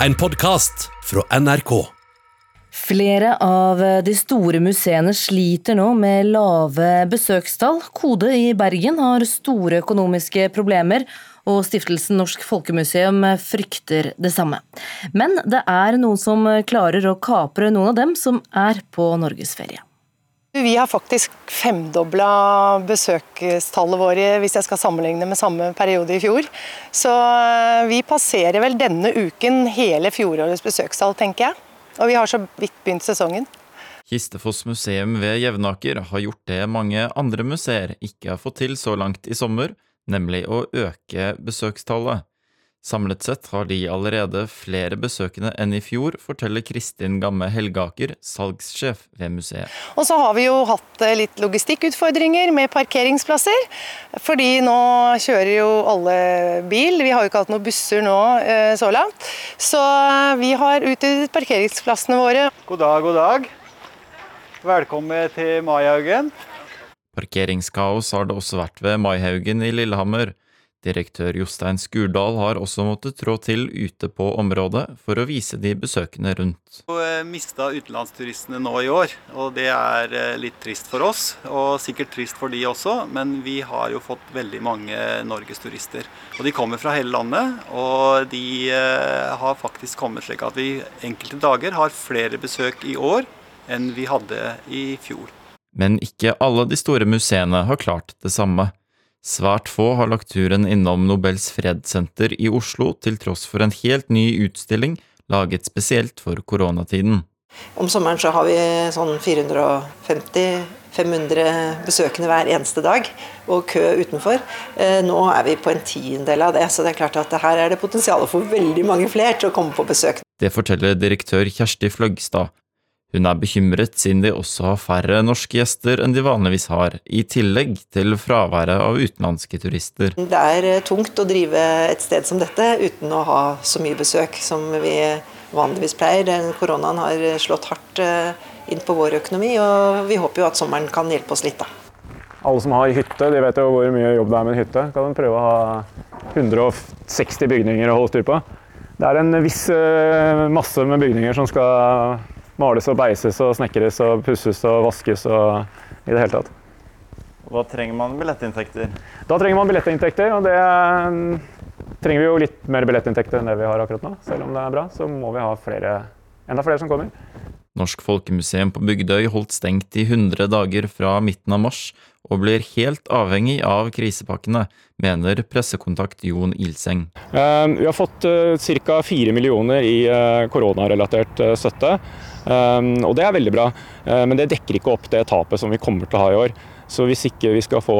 En podkast fra NRK. Flere av de store museene sliter nå med lave besøkstall. Kode i Bergen har store økonomiske problemer, og stiftelsen Norsk Folkemuseum frykter det samme. Men det er noen som klarer å kapre noen av dem som er på norgesferie. Vi har faktisk femdobla besøkstallet våre hvis jeg skal sammenligne med samme periode i fjor. Så eh, vi passerer vel denne uken hele fjorårets besøkstall, tenker jeg. Og vi har så vidt begynt sesongen. Kistefoss museum ved Jevnaker har gjort det mange andre museer ikke har fått til så langt i sommer, nemlig å øke besøkstallet. Samlet sett har de allerede flere besøkende enn i fjor, forteller Kristin Gamme Helgaker, salgssjef ved museet. Og så har vi jo hatt eh, litt logistikkutfordringer med parkeringsplasser. Fordi nå kjører jo alle bil. Vi har jo ikke hatt noen busser nå eh, så langt. Så eh, vi har utvidet parkeringsplassene våre. God dag, god dag. Velkommen til Maihaugen. Parkeringskaos har det også vært ved Maihaugen i Lillehammer. Direktør Jostein Skurdal har også måttet trå til ute på området for å vise de besøkende rundt. Vi eh, mista utenlandsturistene nå i år, og det er eh, litt trist for oss. Og sikkert trist for de også, men vi har jo fått veldig mange norgesturister. Og de kommer fra hele landet, og de eh, har faktisk kommet slik at vi enkelte dager har flere besøk i år enn vi hadde i fjor. Men ikke alle de store museene har klart det samme. Svært få har lagt turen innom Nobels fredssenter i Oslo, til tross for en helt ny utstilling laget spesielt for koronatiden. Om sommeren så har vi sånn 450-500 besøkende hver eneste dag, og kø utenfor. Eh, nå er vi på en tiendedel av det, så det er klart at her er det potensial for veldig mange flere til å komme på besøk. Det forteller direktør Kjersti Fløgstad, hun er bekymret siden de også har færre norske gjester enn de vanligvis har, i tillegg til fraværet av utenlandske turister. Det er eh, tungt å drive et sted som dette uten å ha så mye besøk som vi vanligvis pleier. Koronaen har slått hardt eh, inn på vår økonomi, og vi håper jo at sommeren kan hjelpe oss litt. da. Alle som har hytte, de vet jo hvor mye jobb det er med en hytte. Kan prøve å ha 160 bygninger å holde styr på. Det er en viss eh, masse med bygninger som skal males og beises og snekres og pusses og vaskes og i det hele tatt. Hva trenger man billettinntekter? Da trenger man billettinntekter, og det mm, trenger vi jo litt mer billettinntekter enn det vi har akkurat nå. Selv om det er bra, så må vi ha flere, enda flere som kommer. Norsk Folkemuseum på Bygdøy holdt stengt i 100 dager fra midten av mars, og blir helt avhengig av krisepakkene, mener pressekontakt Jon Ilseng. Eh, vi har fått uh, ca. 4 millioner i uh, koronarelatert støtte. Um, og det er veldig bra, uh, men det dekker ikke opp det tapet som vi kommer til å ha i år. Så hvis ikke vi skal få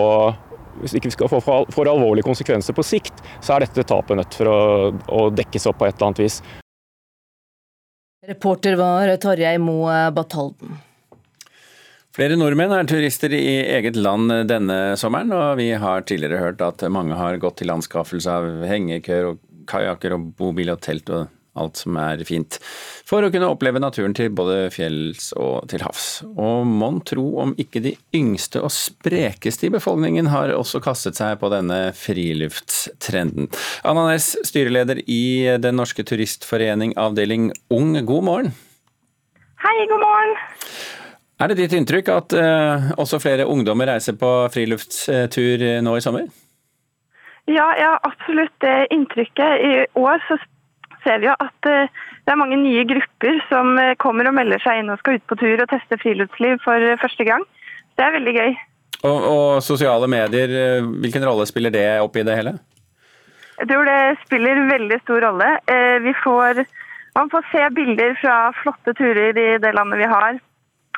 hvis ikke vi skal få for, for alvorlige konsekvenser på sikt, så er dette tapet nødt for å, å dekkes opp på et eller annet vis. Reporter var Tarjei Moe Batalden. Flere nordmenn er turister i eget land denne sommeren, og vi har tidligere hørt at mange har gått til anskaffelse av hengekøyer og kajakker og bobil og telt og alt som er fint, for å kunne oppleve naturen til både fjells og til havs. Og mon tro om ikke de yngste og sprekeste i befolkningen har også kastet seg på denne friluftstrenden. Anna Næss, styreleder i Den norske turistforening avdeling Ung, god morgen. Hei, god morgen. Er det ditt inntrykk at uh, også flere ungdommer reiser på friluftstur nå i sommer? Ja, jeg har absolutt det inntrykket. I år så ser vi jo at eh, det er mange nye grupper som eh, kommer og melder seg inn og skal ut på tur og teste friluftsliv for eh, første gang. Det er veldig gøy. Og, og sosiale medier, hvilken rolle spiller det oppi det hele? Jeg tror det spiller veldig stor rolle. Vi får, man får se bilder fra flotte turer i det landet vi har.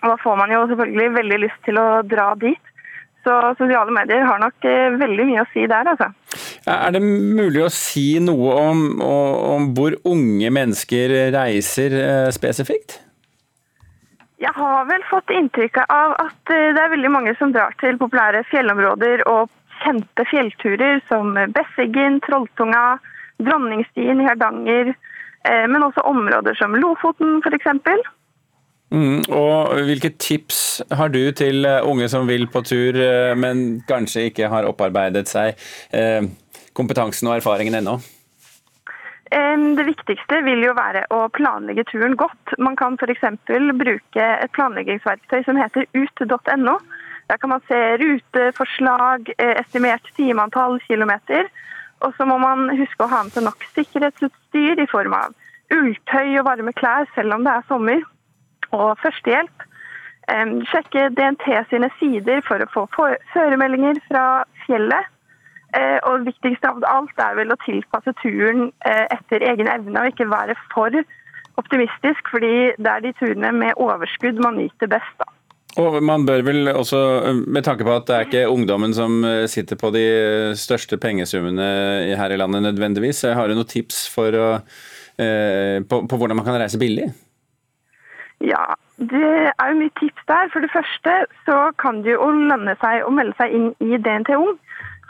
Og da får man jo selvfølgelig veldig lyst til å dra dit. Så sosiale medier har nok veldig mye å si der, altså. Er det mulig å si noe om, om hvor unge mennesker reiser eh, spesifikt? Jeg har vel fått inntrykk av at eh, det er veldig mange som drar til populære fjellområder og kjente fjellturer som Besseggen, Trolltunga, Dronningstien i Hardanger, eh, men også områder som Lofoten f.eks. Mm, og Hvilke tips har du til unge som vil på tur, men kanskje ikke har opparbeidet seg kompetansen og erfaringen ennå? Det viktigste vil jo være å planlegge turen godt. Man kan f.eks. bruke et planleggingsverktøy som heter ut.no. Der kan man se ruteforslag, eh, estimert timeantall kilometer. Og så må man huske å ha med seg nok sikkerhetsutstyr i form av ulltøy og varme klær, selv om det er sommer. Og førstehjelp. Sjekke DNT sine sider for å få føremeldinger fra fjellet. Eh, og viktigst av alt er vel å tilpasse turen eh, etter egen evne, og ikke være for optimistisk, fordi det er de turene med overskudd man nyter best. da. Og man bør vel også, med tanke på at det er ikke ungdommen som eh, sitter på de største pengesummene her i landet nødvendigvis, har du noen tips for å, på, på hvordan man kan reise billig? Ja, det er jo mye tips der. For det første så kan det jo lønne seg å melde seg inn i DNT Ung.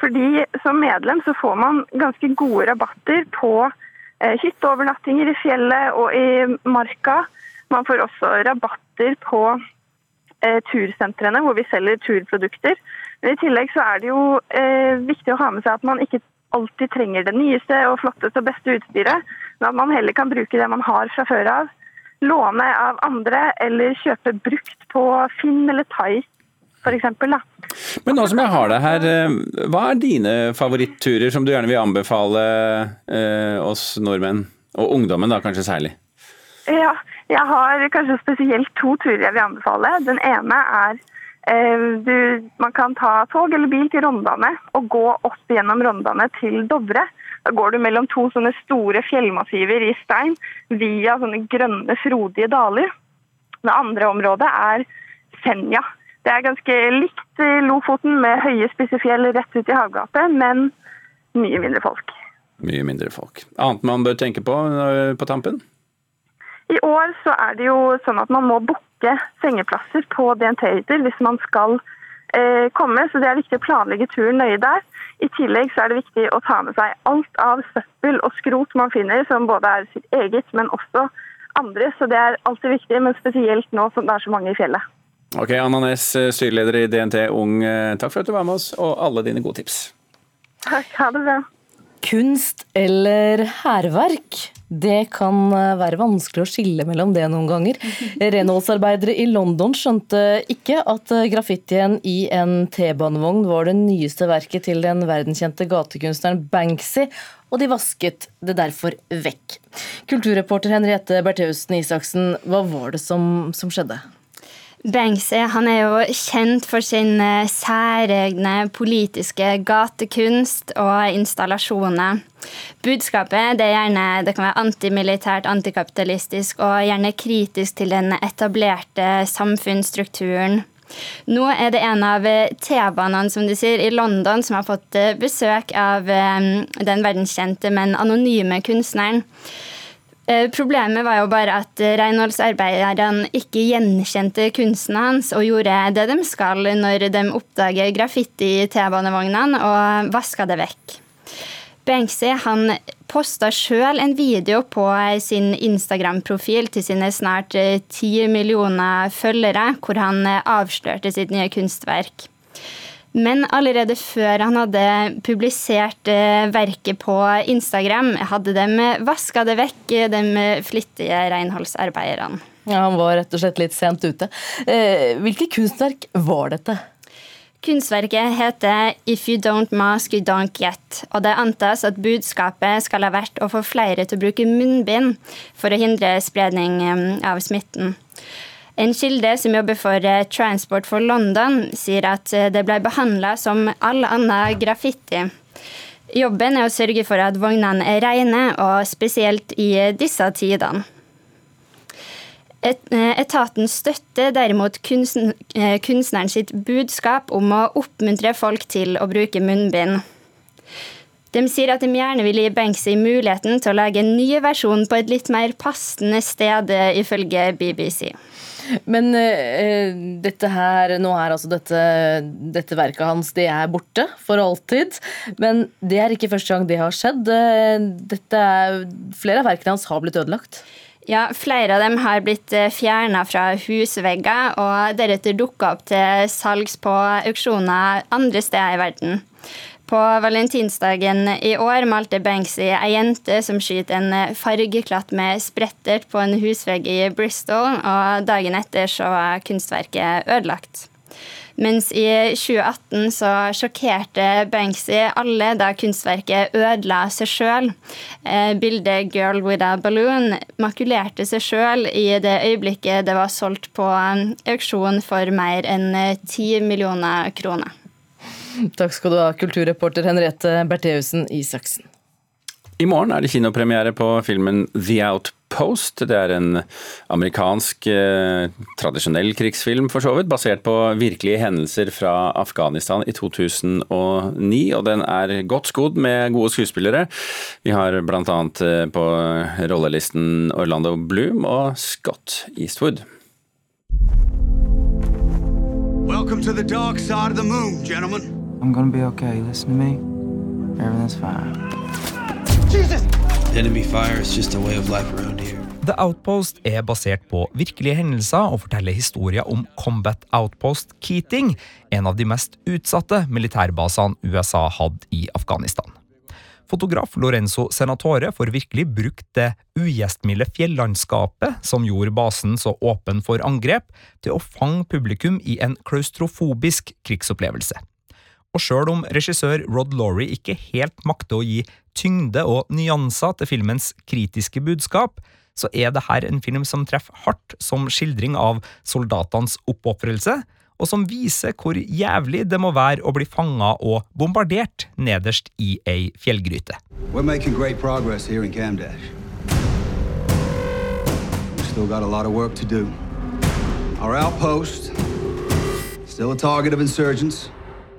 Fordi Som medlem så får man ganske gode rabatter på eh, hytteovernattinger i fjellet og i marka. Man får også rabatter på eh, tursentrene hvor vi selger turprodukter. Men I tillegg så er det jo eh, viktig å ha med seg at man ikke alltid trenger det nyeste og flotteste og beste utstyret, men at man heller kan bruke det man har fra før av. Låne av andre eller kjøpe brukt på Finn eller Thai f.eks. Men nå som jeg har deg her, eh, hva er dine favoritturer som du gjerne vil anbefale eh, oss nordmenn, og ungdommen da kanskje særlig? Ja, jeg har kanskje spesielt to turer jeg vil anbefale. Den ene er eh, du, man kan ta tog eller bil til Rondane og gå opp gjennom Rondane til Dovre. Da går du mellom to sånne store fjellmassiver i stein via sånne grønne, frodige daler. Det andre området er Senja. Det er ganske likt Lofoten med høye, spisse fjell rett ut i havgapet, men mye mindre folk. Mye mindre folk. Annet man bør tenke på øh, på tampen? I år så er det jo sånn at man må booke sengeplasser på DNT-hytter hvis man skal eh, komme, så det er viktig å planlegge turen nøye der. I tillegg så er det viktig å ta med seg alt av søppel og skrot man finner, som både er sitt eget, men også andre. Så det er alltid viktig, men spesielt nå som det er så mange i fjellet. Ok, Anna Næss, eh, styreleder i DNT Ung, eh, takk for at du var med oss, og alle dine gode tips. Takk, ha det bra. Kunst eller hærverk? Det kan eh, være vanskelig å skille mellom det noen ganger. Renholdsarbeidere i London skjønte ikke at graffitien i en T-banevogn var det nyeste verket til den verdenskjente gatekunstneren Banksy, og de vasket det derfor vekk. Kulturreporter Henriette Bertheussen Isaksen, hva var det som, som skjedde? Banksy han er jo kjent for sin eh, særegne politiske gatekunst og installasjoner. Budskapet det er gjerne det kan være antimilitært, antikapitalistisk og gjerne kritisk til den etablerte samfunnsstrukturen. Nå er det en av T-banene som du sier, i London som har fått eh, besøk av eh, den verdenskjente, men anonyme kunstneren. Eh, problemet var jo bare at renholdsarbeiderne ikke gjenkjente kunsten hans og gjorde det de skal når de oppdager graffiti i T-banevognene og vaska det vekk. Banksy han posta sjøl en video på sin Instagram-profil til sine snart eh, ti millioner følgere, hvor han eh, avslørte sitt nye kunstverk. Men allerede før han hadde publisert eh, verket på Instagram, hadde de vaska det vekk, de flittige renholdsarbeiderne. Ja, Han var rett og slett litt sent ute. Hvilke hvilket kunstverk var dette? Kunstverket heter 'If you don't mask, you don't get'. og Det antas at budskapet skal ha vært å få flere til å bruke munnbind for å hindre spredning eh, av smitten. En kilde som jobber for eh, Transport for London, sier at eh, det ble behandla som all annen graffiti. Jobben er å sørge for at vognene er rene, og spesielt i disse tidene. Eh, etaten støtter derimot kunstneren sitt budskap om å oppmuntre folk til å bruke munnbind. De sier at de gjerne vil gi Banksy muligheten til å lage en ny versjon på et litt mer passende sted, ifølge BBC. Men uh, dette her, nå er altså dette, dette, verket hans det er borte for alltid. Men det er ikke første gang det har skjedd. Eh, dette er, flere av verkene hans har blitt ødelagt. Ja, flere av dem har blitt eh, fjerna fra husvegger og deretter dukka opp til salgs på auksjoner andre steder i verden. På valentinsdagen i år malte Banksy ei jente som skyter en fargeklatt med sprettert på en husvegg i Bristol, og dagen etter så var kunstverket ødelagt. Mens i 2018 så sjokkerte Banksy alle da kunstverket ødela seg sjøl. Eh, bildet 'Girl with a Balloon' makulerte seg sjøl i det øyeblikket det var solgt på auksjon for mer enn 10 millioner kroner. Takk skal du ha, kulturreporter Henriette Bertheussen Isaksen. I morgen er det kinopremiere på filmen The Outpost. Det er en amerikansk eh, tradisjonell krigsfilm, for så vidt, basert på virkelige hendelser fra Afghanistan i 2009. Og den er godt skodd med gode skuespillere. Vi har bl.a. Eh, på rollelisten Orlando Bloom og Scott Eastwood. Welcome to the dark side of the moon, gentlemen. I'm gonna be okay. Listen to me. Everything's fine. Jesus! Enemy fire is just a way of life around here. The Outpost er basert på virkelige hendelser og forteller historier om Combat Outpost Keating, en av de mest utsatte militærbasene USA hadde i Afghanistan. Fotograf Lorenzo Senatore får virkelig brukt det ugjestmilde fjellandskapet som gjorde basen så åpen for angrep, til å fange publikum i en klaustrofobisk krigsopplevelse. Og sjøl om regissør Rod Laurie ikke helt makter å gi tyngde og nyanser til filmens kritiske budskap, så er dette en film som treffer hardt som skildring av soldatenes oppofrelse, og som viser hvor jævlig det må være å bli fanga og bombardert nederst i ei fjellgryte. We're making great progress here in Camdash. We've still got a lot of work to do. Our outpost, still a target of insurgents.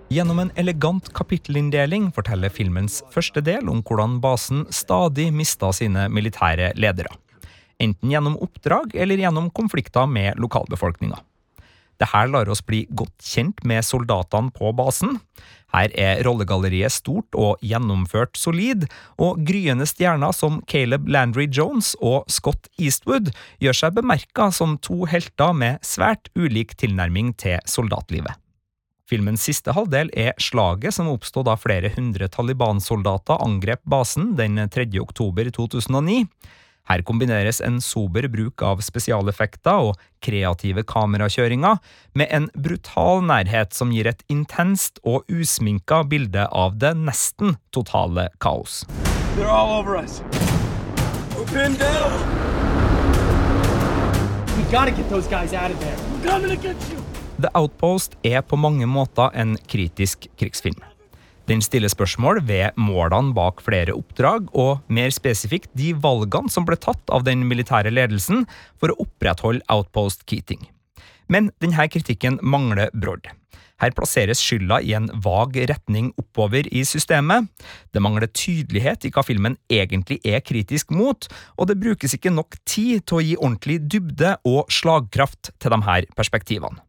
Gjennom en elegant kapittelinndeling forteller filmens første del om hvordan basen stadig mista sine militære ledere. Enten gjennom oppdrag eller gjennom konflikter med lokalbefolkninga. Dette lar oss bli godt kjent med soldatene på basen. Her er rollegalleriet stort og gjennomført solid, og gryende stjerner som Caleb Landry Jones og Scott Eastwood gjør seg bemerka som to helter med svært ulik tilnærming til soldatlivet. Filmens siste halvdel er slaget som oppstod da flere hundre Taliban-soldater angrep basen den 3. oktober 2009. Her kombineres en sober bruk av spesialeffekter og kreative kamerakjøringer med en brutal nærhet som gir et intenst og usminka bilde av det nesten totale kaos. They're all over us. We're pinned down. We gotta get those guys out of there. We're coming to get you. The Outpost er på mange måter en kritisk krigsfilm. Den stiller spørsmål ved målene bak flere oppdrag, og mer spesifikt de valgene som ble tatt av den militære ledelsen for å opprettholde Outpost Keating. Men denne kritikken mangler brodd. Her plasseres skylda i en vag retning oppover i systemet. Det mangler tydelighet i hva filmen egentlig er kritisk mot, og det brukes ikke nok tid til å gi ordentlig dybde og slagkraft til de her perspektivene.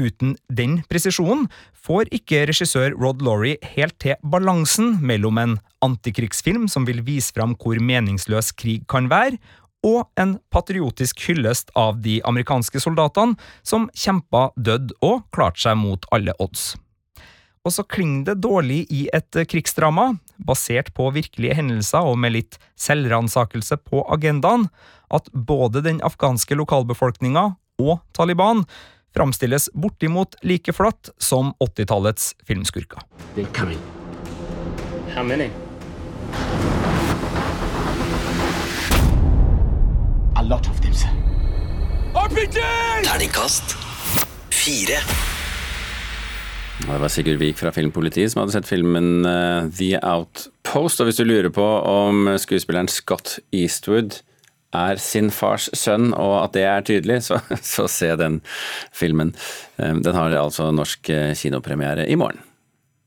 Uten den presisjonen får ikke regissør Rod Laurie helt til balansen mellom en antikrigsfilm som vil vise fram hvor meningsløs krig kan være, og en patriotisk hyllest av de amerikanske soldatene som kjempa dødd og klarte seg mot alle odds. Og så klinger det dårlig i et krigsdrama, basert på virkelige hendelser og med litt selvransakelse på agendaen, at både den afghanske lokalbefolkninga og Taliban framstilles bortimot like flatt som 80-tallets filmskurker. How many? A lot of them, sir. RPG! Terningkast fire. Det var Sigurd Vik fra Filmpolitiet som hadde sett filmen eh, The Outpost. Og hvis du lurer på om skuespilleren Scott Eastwood er sin fars sønn, og at det er tydelig, så, så se den filmen. Eh, den har altså norsk eh, kinopremiere i morgen.